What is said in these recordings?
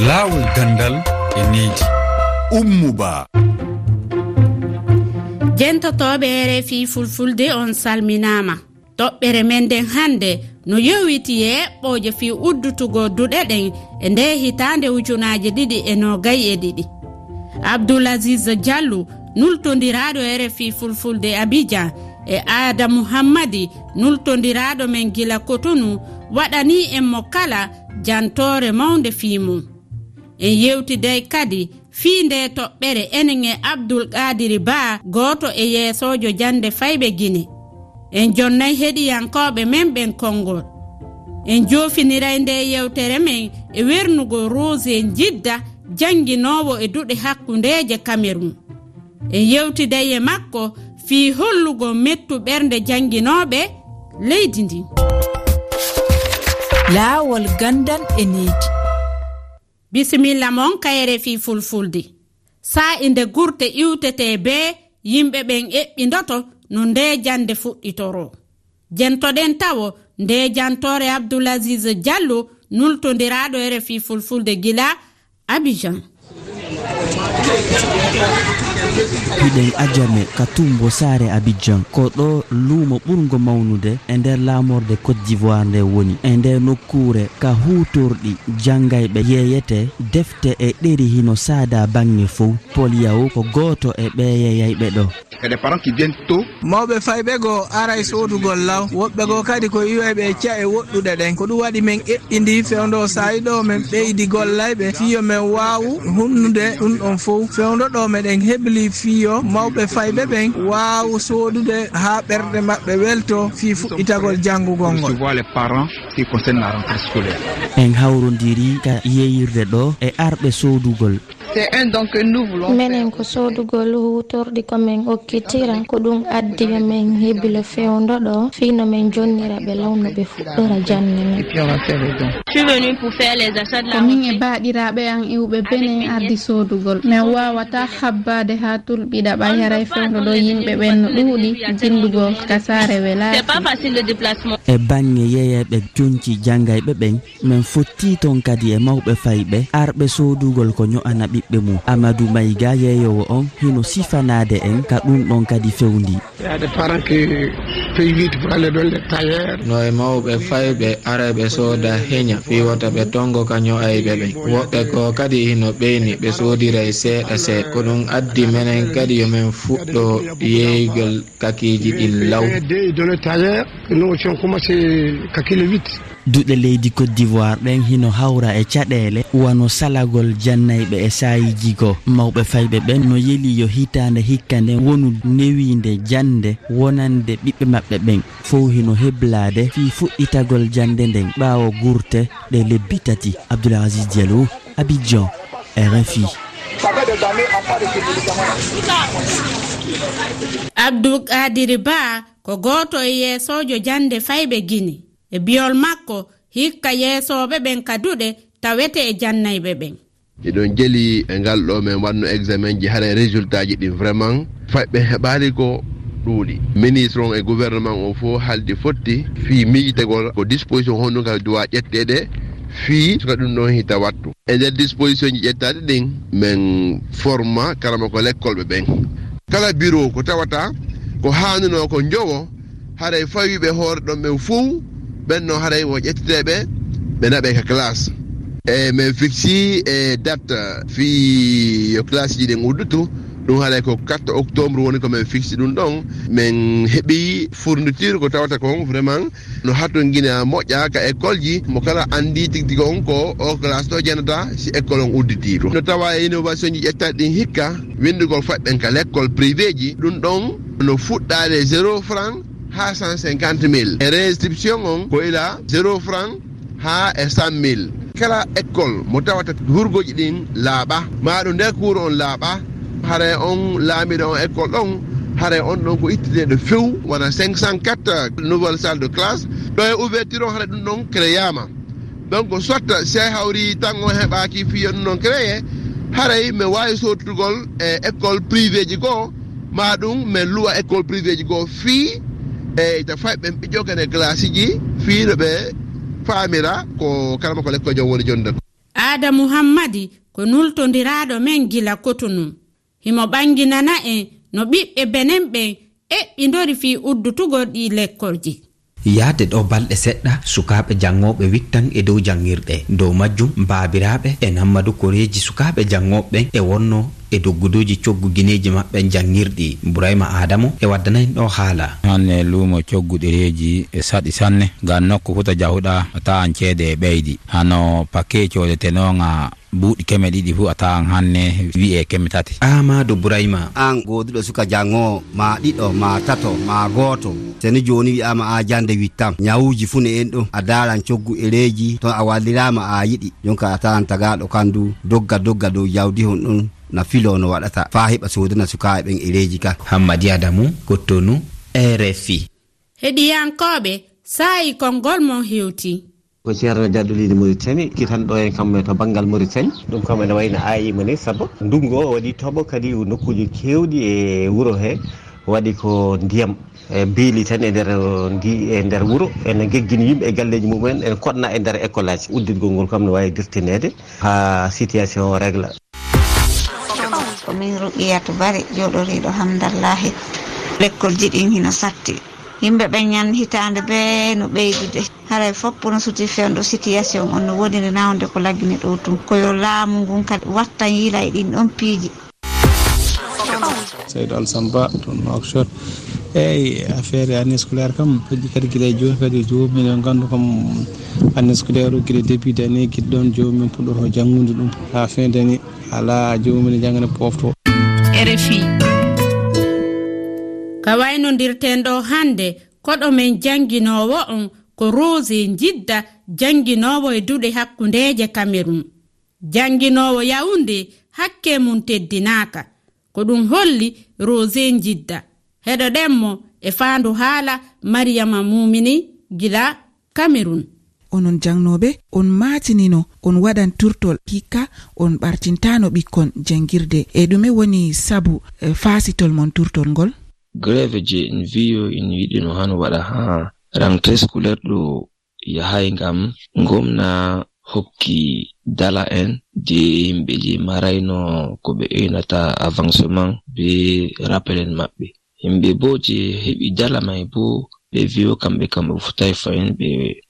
laawol gandal e needi. Ummuba. Jentotoɓe rfi fulfulde on salminama toɓɓere men nden hannde no yowiti yeɓɓoje fi uddutugo duɗe ɗen e nde hitande ujunaji ɗiɗi e nogayi e ɗiɗi. Abdoulasis diallu nultodiraɗo rfi fulfulde abidjan e aada mouhammadi nultodiraɗo men gila kotonu waɗani en mo kala jantore mawde fi mum. en yewtiday kadi fii nde toɓɓere enen e abdoul qadiri ba gooto e yeesojo jande fayɓe guine en jonnayi heɗiyankoɓe men ɓen konngol. En jofiniray nde yewtere men e wernugo rose jidda jannginowo e duɗe hakkundeje cameron en yewtiday e makko fii hollugo mettu ɓernde jannginoɓe leydi ndi. Laawol gandan e needi bisimilla mon kayre fi fulfulde. Sa'i nde gurte iwtete be yimɓe ɓen eɓɓindoto no nde jande fuɗɗitoro. Jentoɗen tawo nde jantore abdoulasis diallo nultodiraɗo ere fi fulfulde gila abidjan. piɗe ajame ka tumbo sare abidjan. Ko ɗo luumo ɓurgo mawnude e nder laamorde côte d'ivoire nde woni. E nder nokkure ka hutorɗi jangayɓe yeeyete defte e ɗeri hino saada bange fow pol yahu ko gooto e ɓe yeeyayɓe ɗo. E kadi parent qui vient tôt. Mawɓe fayɓe go ara e sodugol law. Woɓɓe go kadi ko iwayɓe e ca e woɗɗuɗe ɗen. Ko ɗum waɗi min eɓɓidi fewdo sayi ɗo min ɓeydi gollayɓe fiyo min wawu hunnude ɗum ɗon fof fewdoɗo meɗen heɓli fiyo mawɓe fayɓe ɓen wawa sodude ha ɓerɗe maɓɓe welto fi fuɗɗitagol janngugol ngol. En hawrodiri ka yeyirde ɗo e arɓe sodugol minen ko sodugol hutorɗi komin okkitira ko ɗum addi min hebbilo fewdo ɗo fino min jonnira ɓe lawno ɓe fuɗɗora janne men. Komin e baɗiraɓe an iwɓe benen ardi sodugol. Min wawata habbade ha tulɓiɗa ɓa yaray fewdo ɗo yimɓe ɓen no ɗuuɗi jindugo kasare welaa e bange yeyeɓe jonci janggayɓe ɓen min fotti ton kadi e mawɓe fayɓe arɓe sodugol ko ño'ana ɓiɓɓe. musidɓe mum. Amadou mayga yeeyowo on hino sifanade en ka ɗum ɗon kadi fewndi. Yaade parent peywide pour ɗon le tailleur. No e mawɓe fayɓe areɓe sooda heña. Fiwata ɓe tongo ka ño'ayɓe ɓen woɓɓe ko kadi hino ɓeyni ɓe soodira e seeɗa seeɗa. Ko ɗum addi menen kadi yomin fuɗɗo yeeygol kakiji ɗin law. duɗe leydi côte d'ivoire ɓen hino hawra e caɗele. Wano salagol jannayɓe e sayiji go. Mawɓe fayɓe ɓen no yeeli yo hitande hikka nden wonu newinde jande wonande ɓiɓɓe maɓɓe ɓen. Fow hino heblade fi fuɗɗitagol jande nden ɓawo gurte ɗe lebbi tati. Abdoul asis diallo abidjan rfi abdou kadiri ba ko goto e yeesojo jande fayɓe guine e biyol makko hikka yeesoɓe ɓen kaduɗe tawete e jannayɓe ɓen. Eɗon jeli e ngal ɗo min wanno examen ji hara e résultat ji ɗin vraiment. Faɓɓe heɓali ko ɗuuɗi. Ministre on e gouvernement o fof haalde fotti fii miijitagol ko disposition honɗum honnuka duwa ƴetteɗe fii. Soka ɗum ɗon hita wattu. E nder disposition ji ƴettaɗe ɗin min forma karama ko l'école ɓe ɓen. Kala bureau ko tawata ko haanuno ko jowo haara fawiɓe hoore ɗon ɓen fof ɓenno haray wo ƴettiteɓe ɓe naɓe ka classe. E min fixi e date fi yo classe ji ɗin uddutu ɗum haaɗay ko 4 octobre woni ko min fixi ɗum ɗon. Min heeɓi fourniture ko tawata kon vraiment no hatton guina moƴƴa ka école ji mo kala andi tigui tigui on ko o classe ɗo janata si école on udditiɗo no tawa e innovation ji ƴettaɗi ɗin hikka windugol faɓɓen ka l' école privé ji ɗum ɗon no fuɗɗade 0 franc ha 150 mille. E restitution on ko ila 0 franc ha e 100 mille. Kala école mo tawata hurgoji ɗin laaɓa. Maɗo nder kuuro on laaɓa. Hara on laamiɗo on école ɗon hara on ɗon ko ittineɗo few wona 504 nouvelle salle de classe. Ɗo e ouverture on hara ɗum ɗon créyama donc sotta se hawri tan on heɓaki fiya e ɗum ɗon créé haray mi wawi sotugol e école privé ji goo. Ma ɗum min luwa école privé ji goo fii eyyi ta fay ɓen ɓiƴƴo kene glace ji fiino ɓe faamira ko kalama ko lekko jom woni jonde aada mouhammadi ko nultodiraɗo men gila kotunu himo ɓanginana en no ɓiɓɓe benen ɓen eɓɓidori fi uddutugo ɗi lekkolji yahde ɗo balɗe seɗɗa sukaɓe jangoɓe wittan e dow jangirɗe dow majjum babiraɓe e nammadou koreji sukaɓe jangoɓe ɓen e wonno e doggudoji coggu guineji maɓɓe jangirɗi bourahima adamo e waddanayin ɗo haala. Hanne luumo coggu ɗereji e saɗi sanne ngam nokku huta jahuɗa a tawan ceede e ɓeydi. Hano pakke coodetenoga buuɗi keme ɗiɗi fuu a tawan hanne wi'e keme tati. Amadou bourahima an goduɗo suka jangowo ma ɗiɗo ma tato ma goto seni joni wiyama a jande wittam. Ñawuji fu ne en ɗo. A daran coggu ereji ton a wallirama a yiɗi. Jonka a tawan tagaɗo kandu dogga dogga dow jawdi hon ɗon na filo no waɗata. Fa heɓa sodana sukaɓe ɓen eleji ka. Hammadi adamu gottonu rfi heɗiyankoɓe sayi konngol mon hewti. Ko ceerno jadduliɗi mauritani kitanɗo en kamɓe to banggal mauritani. Ɗum kam ene wayno ayima ni saabu ndungu o waɗi tooɓo kadi nokkuji kewɗi e wuuro he waɗi ko ndiyam. E beeli tan e nder ndi e nder wuro ene geggini yimɓe e galleji mumen ene koɗna e nder école aji. Udditgol ngol kam ne wawi dirtinede ha situation o régla komin ruqiyatu bari joɗoriɗo hamdallahi lekkol ji ɗin hino satti. Yimɓe ɓe ñan hitande be no ɓeydude. Haray fopp no suti fewɗo situation on no woni nawde ko laggini ɗo tun koyo laamu ngun kadi wattan yiila e ɗin ɗon piiji. Seydo alsamba toon nowakshot eyyi affaire année scolaire kam heddi kadi guila e joni kadi jomum en gandu kam année scolaire o guila début d' année :fra guila ɗon jomumen puɗɗoto janggude ɗum. Ha fin d' année ala jomumen ne pofto rfi. Ka waynodirten ɗo hannde koɗomen jangguinowo on ko rose jidda jangguinowo e duuɗe hakkundeje cameron jangguinowo yawunde hakke mum teddinaka ko ɗum holli rose jidda heɗo ɗenmo e faandu haala mariyama mumini gila camerun onon jangnoɓe on matinino on waɗan turtol hikka on ɓartintano ɓikkon jangirde. E ɗume woni sabu e, fasitol mon turtol ngol? Greve je en wiyo en yiɗino han waɗa ha rangtre scolaire ɗo yahay ngam gomna hokki dala en je yimɓe je marayno ko ɓe eynata avancement be rappel en maɓɓe. himɓe bo je heɓi dala mai bo ɓe viyo kamɓe kam ɓe futai fahin ɓe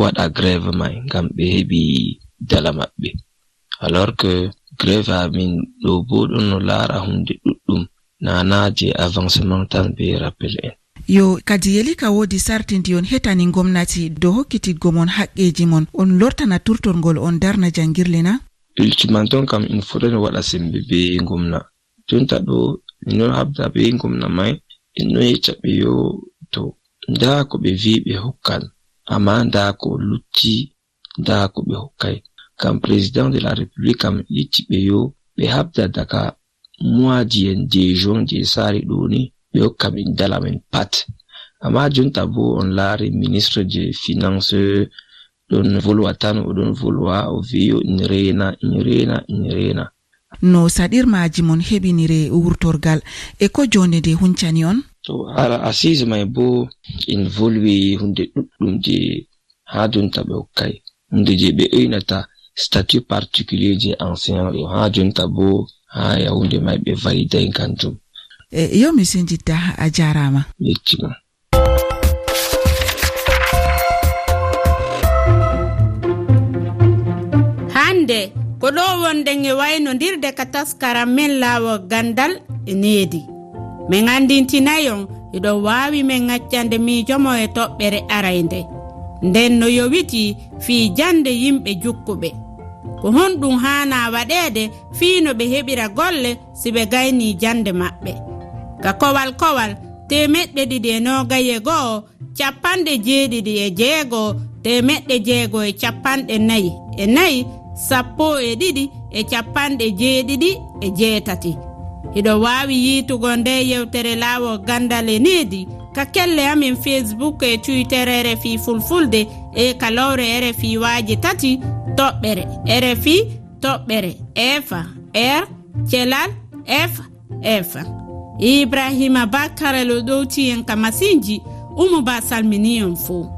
waɗa greve mai ngam ɓe heɓi dala maɓɓe. Alors que greve amin ɗo bo ɗon no laara hunde ɗuɗɗum nana je avancement tan be rappel en. Yo kadi yelika wodi sarti on hetani gomnati dow hokkitiggo mon haqqeji mon on lortana turtorgol on darna jangirle na? Ultiman ton kam in fotani waɗa sembe be gomna. Jonta ɗo minon habda be gomna mai en no yecca ɓe yo to nda ko ɓe vi ɓe hokkan amma nda ko lutti nda ko ɓe hokkay kam président de la république kam yecci ɓe yo ɓe habda daga moiji en dejon je sari ɗo ni ɓe hokka min dala min pat. Amma jonta bo on laari ministre je finance ɗon volwa tan oɗon volwa o viyo in rena in rena in rena no saɗirmaji mon heɓinire wurtorgal. E ko jonde nde huncani on? to hala assise may bo en volwi hunde ɗuɗɗum je ha jonta ɓe hokkay hunde je ɓe oynata statut particulier je ancien ɗo ha jonta bo ha yahunde may ɓe validay kanjum. E yo mi sinjitta a jarama. Yettima hande ko ɗo wonden e waynondirde ka taskaram men laawo gandal e needi. min andintinayon iɗo wawi min gaccande miijomo e toɓɓere arayde nden no yowiti fii jande yimɓe jukkuɓe. Ko honɗum hana waɗede fii no ɓe heɓira golle si ɓe gayni jande maɓɓe. Ka kowal kowal temeɗɗe ɗiɗi e nogaye goho capanɗe jeeɗiɗi e jeegoo temeɗɗe jeego e capanɗe nayi. E nayi sappo e ɗiɗi e capanɗe jeeɗiɗi e jeetati. iɗo wawi yiitugo nde yewtere laawo gandal e needi ka kelle amin facebook e twitter rfi fulfulde e kalowre rfi waaji tati toɓɓere rfi toɓɓere efa r thelal f f ibrahima bakarelo ɗowti en ka masinji umu ba salmini en fo